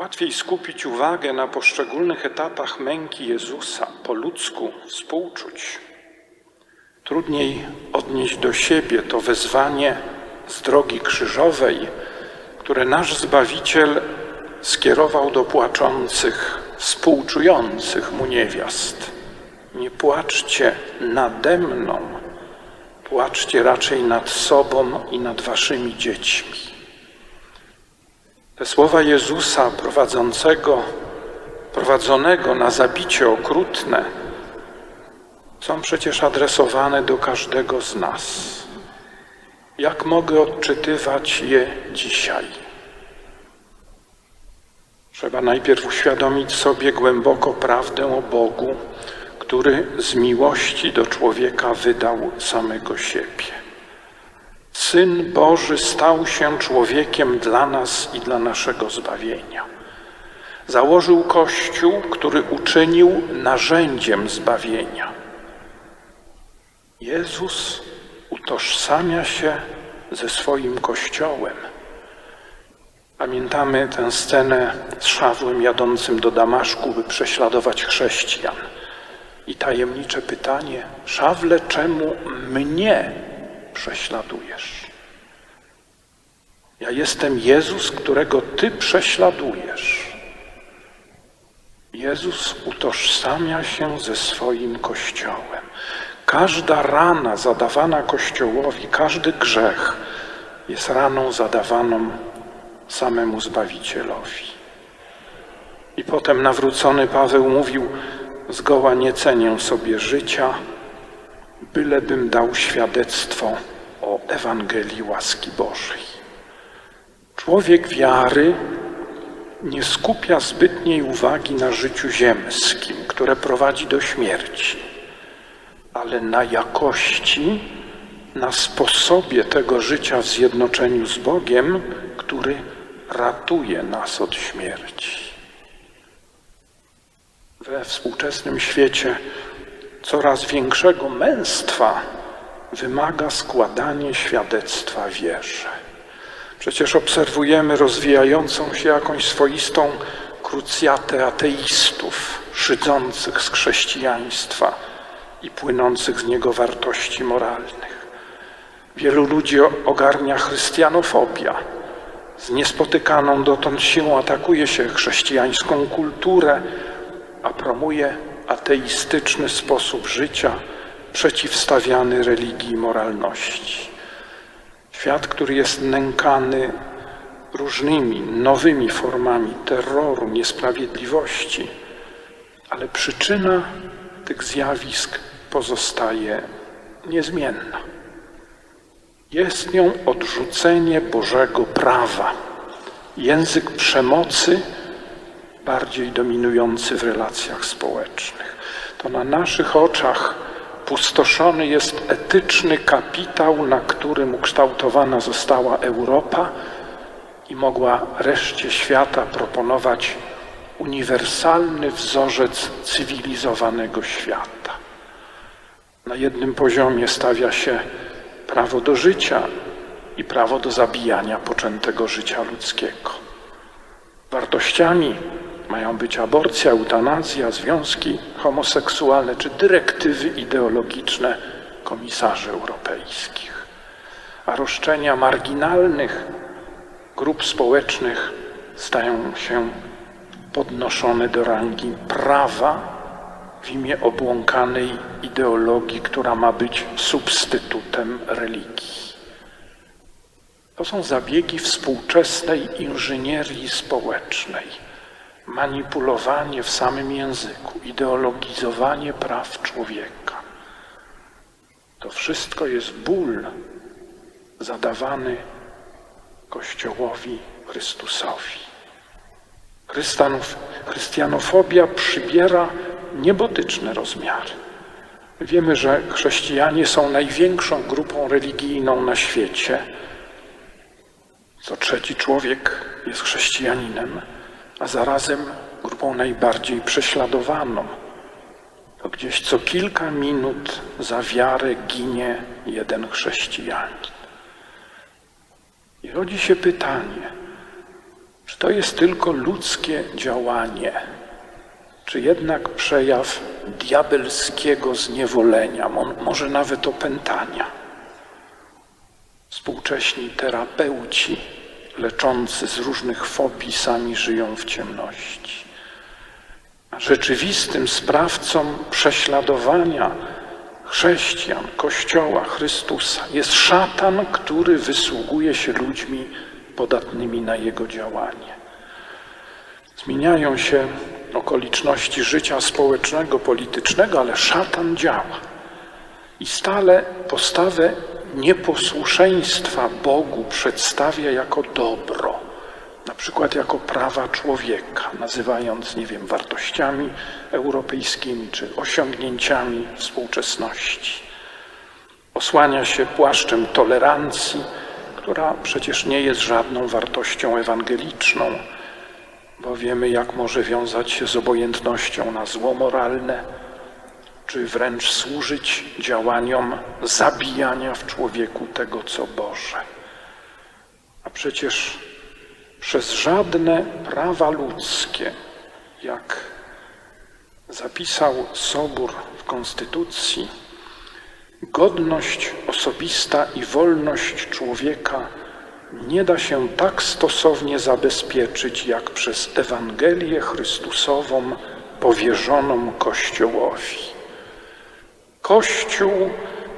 Łatwiej skupić uwagę na poszczególnych etapach męki Jezusa, po ludzku współczuć. Trudniej odnieść do siebie to wezwanie z drogi krzyżowej, które nasz Zbawiciel skierował do płaczących, współczujących mu niewiast. Nie płaczcie nade mną, płaczcie raczej nad sobą i nad waszymi dziećmi. Te słowa Jezusa prowadzącego, prowadzonego na zabicie okrutne, są przecież adresowane do każdego z nas. Jak mogę odczytywać je dzisiaj? Trzeba najpierw uświadomić sobie głęboko prawdę o Bogu, który z miłości do człowieka wydał samego siebie. Syn Boży stał się człowiekiem dla nas i dla naszego zbawienia. Założył Kościół, który uczynił narzędziem zbawienia. Jezus utożsamia się ze swoim Kościołem. Pamiętamy tę scenę z Szawłem jadącym do Damaszku, by prześladować chrześcijan. I tajemnicze pytanie, Szawle, czemu mnie prześladujesz? Ja jestem Jezus, którego Ty prześladujesz. Jezus utożsamia się ze swoim Kościołem. Każda rana zadawana Kościołowi, każdy grzech jest raną zadawaną samemu Zbawicielowi. I potem nawrócony Paweł mówił, zgoła nie cenię sobie życia, bylebym dał świadectwo o Ewangelii łaski Bożej. Człowiek wiary nie skupia zbytniej uwagi na życiu ziemskim, które prowadzi do śmierci, ale na jakości, na sposobie tego życia w zjednoczeniu z Bogiem, który ratuje nas od śmierci. We współczesnym świecie coraz większego męstwa wymaga składanie świadectwa wierze. Przecież obserwujemy rozwijającą się jakąś swoistą krucjatę ateistów, szydzących z chrześcijaństwa i płynących z niego wartości moralnych. Wielu ludzi ogarnia chrystianofobia. Z niespotykaną dotąd siłą atakuje się chrześcijańską kulturę, a promuje ateistyczny sposób życia przeciwstawiany religii i moralności. Świat, który jest nękany różnymi nowymi formami terroru, niesprawiedliwości, ale przyczyna tych zjawisk pozostaje niezmienna. Jest nią odrzucenie Bożego prawa, język przemocy bardziej dominujący w relacjach społecznych. To na naszych oczach pustoszony jest etyczny kapitał, na którym ukształtowana została Europa i mogła reszcie świata proponować uniwersalny wzorzec cywilizowanego świata. Na jednym poziomie stawia się prawo do życia i prawo do zabijania poczętego życia ludzkiego. Wartościami mają być aborcja, eutanazja, związki homoseksualne czy dyrektywy ideologiczne komisarzy europejskich. A roszczenia marginalnych grup społecznych stają się podnoszone do rangi prawa w imię obłąkanej ideologii, która ma być substytutem religii. To są zabiegi współczesnej inżynierii społecznej. Manipulowanie w samym języku, ideologizowanie praw człowieka. To wszystko jest ból zadawany Kościołowi Chrystusowi. Chrystianofobia przybiera niebotyczne rozmiary. Wiemy, że chrześcijanie są największą grupą religijną na świecie. Co trzeci człowiek jest chrześcijaninem, a zarazem grupą najbardziej prześladowaną. To gdzieś co kilka minut za wiarę ginie jeden chrześcijanin. I rodzi się pytanie, czy to jest tylko ludzkie działanie, czy jednak przejaw diabelskiego zniewolenia, może nawet opętania. Współcześni terapeuci leczący z różnych fobii sami żyją w ciemności. A rzeczywistym sprawcą prześladowania chrześcijan, Kościoła, Chrystusa jest szatan, który wysługuje się ludźmi podatnymi na jego działanie. Zmieniają się okoliczności życia społecznego, politycznego, ale szatan działa. I stale postawę nieposłuszeństwa Bogu przedstawia jako dobro, na przykład jako prawa człowieka, nazywając, nie wiem, wartościami europejskimi czy osiągnięciami współczesności. Osłania się płaszczem tolerancji, która przecież nie jest żadną wartością ewangeliczną, bo wiemy, jak może wiązać się z obojętnością na zło moralne, czy wręcz służyć działaniom zabijania w człowieku tego, co Boże. A przecież przez żadne prawa ludzkie, jak zapisał Sobór w Konstytucji, godność osobista i wolność człowieka nie da się tak stosownie zabezpieczyć, jak przez Ewangelię Chrystusową powierzoną Kościołowi. Kościół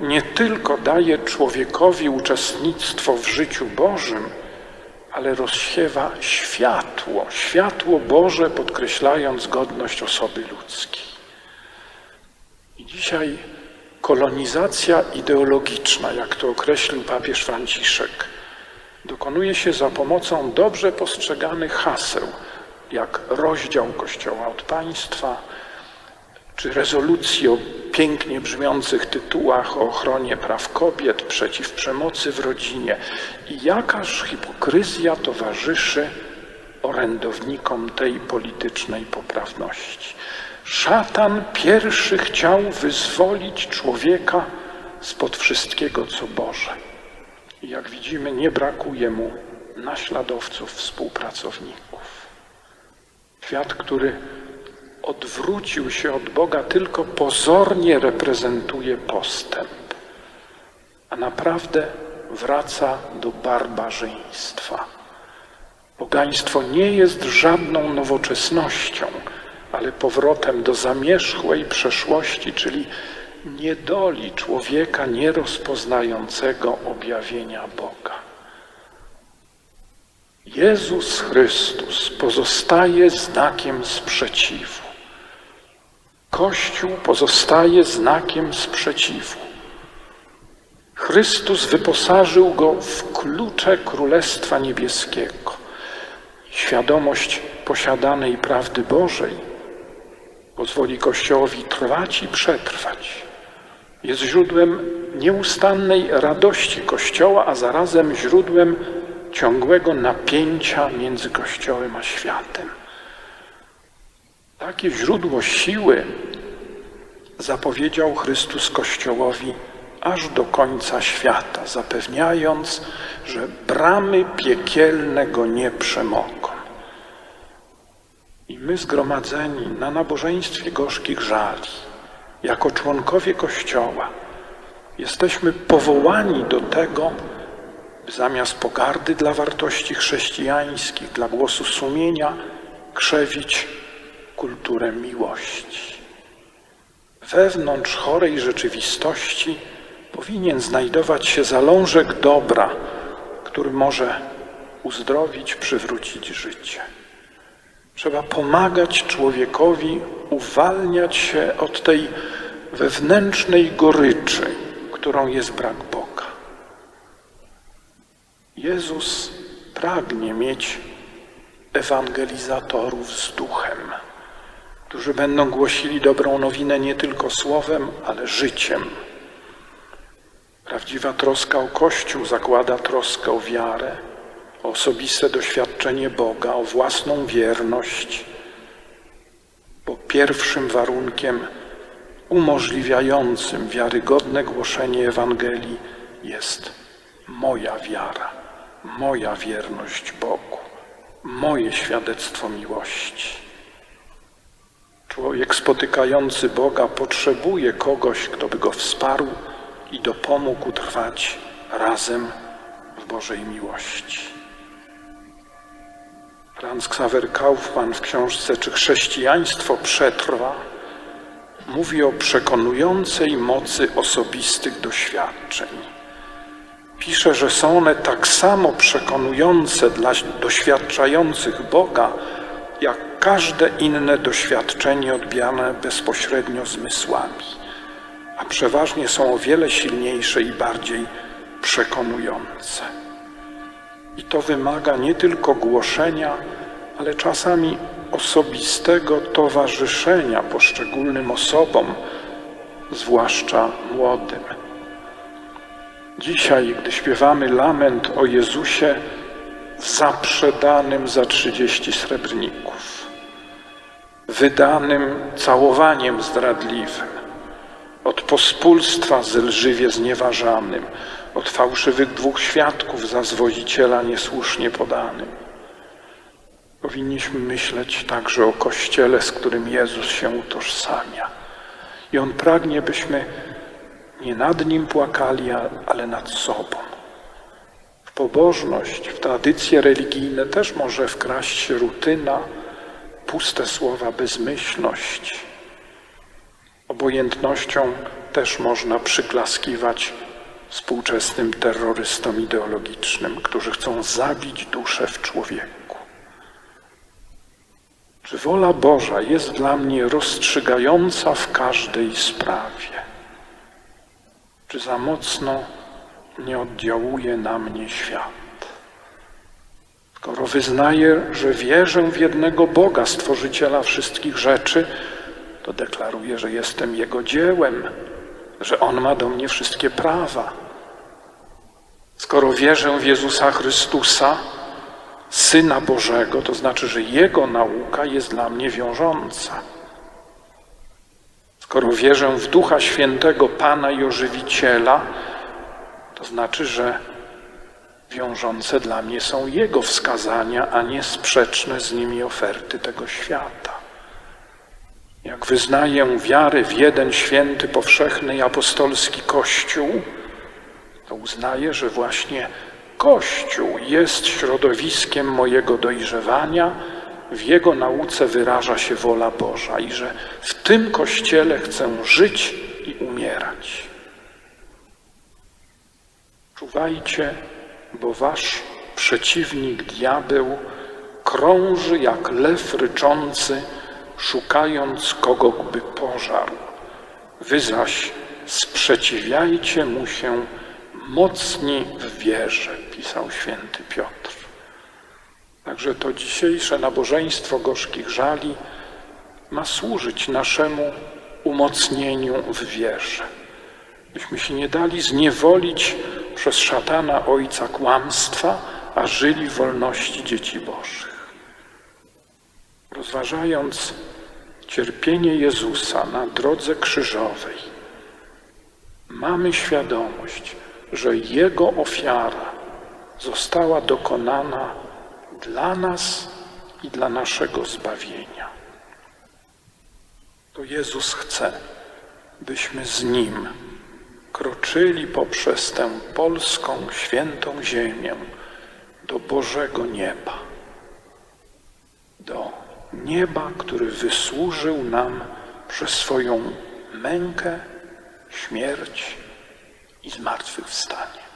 nie tylko daje człowiekowi uczestnictwo w życiu Bożym, ale rozsiewa światło, światło Boże, podkreślając godność osoby ludzkiej. I dzisiaj kolonizacja ideologiczna, jak to określił papież Franciszek, dokonuje się za pomocą dobrze postrzeganych haseł, jak rozdział Kościoła od państwa, czy rezolucji o pięknie brzmiących tytułach o ochronie praw kobiet przeciw przemocy w rodzinie. I jakaż hipokryzja towarzyszy orędownikom tej politycznej poprawności. Szatan pierwszy chciał wyzwolić człowieka spod wszystkiego, co Boże. I jak widzimy, nie brakuje mu naśladowców, współpracowników. Świat, który odwrócił się od Boga, tylko pozornie reprezentuje postęp, a naprawdę wraca do barbarzyństwa. Pogaństwo nie jest żadną nowoczesnością, ale powrotem do zamierzchłej przeszłości, czyli niedoli człowieka nierozpoznającego objawienia Boga. Jezus Chrystus pozostaje znakiem sprzeciwu. Kościół pozostaje znakiem sprzeciwu. Chrystus wyposażył go w klucze Królestwa Niebieskiego. Świadomość posiadanej prawdy Bożej pozwoli Kościołowi trwać i przetrwać. Jest źródłem nieustannej radości Kościoła, a zarazem źródłem ciągłego napięcia między Kościołem a światem. Takie źródło siły zapowiedział Chrystus Kościołowi aż do końca świata, zapewniając, że bramy piekielne go nie przemogą. I my zgromadzeni na nabożeństwie gorzkich żali, jako członkowie Kościoła, jesteśmy powołani do tego, by zamiast pogardy dla wartości chrześcijańskich, dla głosu sumienia, krzewić kulturę miłości. Wewnątrz chorej rzeczywistości powinien znajdować się zalążek dobra, który może uzdrowić, przywrócić życie. Trzeba pomagać człowiekowi uwalniać się od tej wewnętrznej goryczy, którą jest brak Boga. Jezus pragnie mieć ewangelizatorów z duchem którzy będą głosili dobrą nowinę nie tylko słowem, ale życiem. Prawdziwa troska o Kościół zakłada troskę o wiarę, o osobiste doświadczenie Boga, o własną wierność, bo pierwszym warunkiem umożliwiającym wiarygodne głoszenie Ewangelii jest moja wiara, moja wierność Bogu, moje świadectwo miłości. Człowiek spotykający Boga potrzebuje kogoś, kto by go wsparł i dopomógł trwać razem w Bożej miłości. Franz Xaver Kaufmann w książce Czy chrześcijaństwo przetrwa mówi o przekonującej mocy osobistych doświadczeń. Pisze, że są one tak samo przekonujące dla doświadczających Boga, jak każde inne doświadczenie odbierane bezpośrednio zmysłami, a przeważnie są o wiele silniejsze i bardziej przekonujące. I to wymaga nie tylko głoszenia, ale czasami osobistego towarzyszenia poszczególnym osobom, zwłaszcza młodym. Dzisiaj, gdy śpiewamy lament o Jezusie zaprzedanym za trzydzieści srebrników, wydanym całowaniem zdradliwym, od pospólstwa zelżywie znieważanym, od fałszywych dwóch świadków za zwoziciela niesłusznie podanym. Powinniśmy myśleć także o Kościele, z którym Jezus się utożsamia. I On pragnie, byśmy nie nad Nim płakali, ale nad sobą. Pobożność, w tradycje religijne też może wkraść się rutyna, puste słowa, bezmyślność. Obojętnością też można przyklaskiwać współczesnym terrorystom ideologicznym, którzy chcą zabić duszę w człowieku. Czy wola Boża jest dla mnie rozstrzygająca w każdej sprawie? Czy za mocno nie oddziałuje na mnie świat? Skoro wyznaję, że wierzę w jednego Boga, Stworzyciela wszystkich rzeczy, to deklaruję, że jestem Jego dziełem, że On ma do mnie wszystkie prawa. Skoro wierzę w Jezusa Chrystusa, Syna Bożego, to znaczy, że Jego nauka jest dla mnie wiążąca. Skoro wierzę w Ducha Świętego, Pana i Ożywiciela, to znaczy, że wiążące dla mnie są Jego wskazania, a nie sprzeczne z nimi oferty tego świata. Jak wyznaję wiarę w jeden święty, powszechny i apostolski Kościół, to uznaję, że właśnie Kościół jest środowiskiem mojego dojrzewania, w jego nauce wyraża się wola Boża i że w tym Kościele chcę żyć i umierać. Czuwajcie, bo wasz przeciwnik diabeł krąży jak lew ryczący, szukając kogo by pożarł. Wy zaś sprzeciwiajcie mu się mocni w wierze, pisał święty Piotr. Także to dzisiejsze nabożeństwo gorzkich żali ma służyć naszemu umocnieniu w wierze. Byśmy się nie dali zniewolić przez szatana ojca kłamstwa, a żyli w wolności dzieci Bożych. Rozważając cierpienie Jezusa na drodze krzyżowej, mamy świadomość, że Jego ofiara została dokonana dla nas i dla naszego zbawienia. To Jezus chce, byśmy z Nim kroczyli poprzez tę polską świętą ziemię do Bożego nieba, do nieba, który wysłużył nam przez swoją mękę, śmierć i zmartwychwstanie.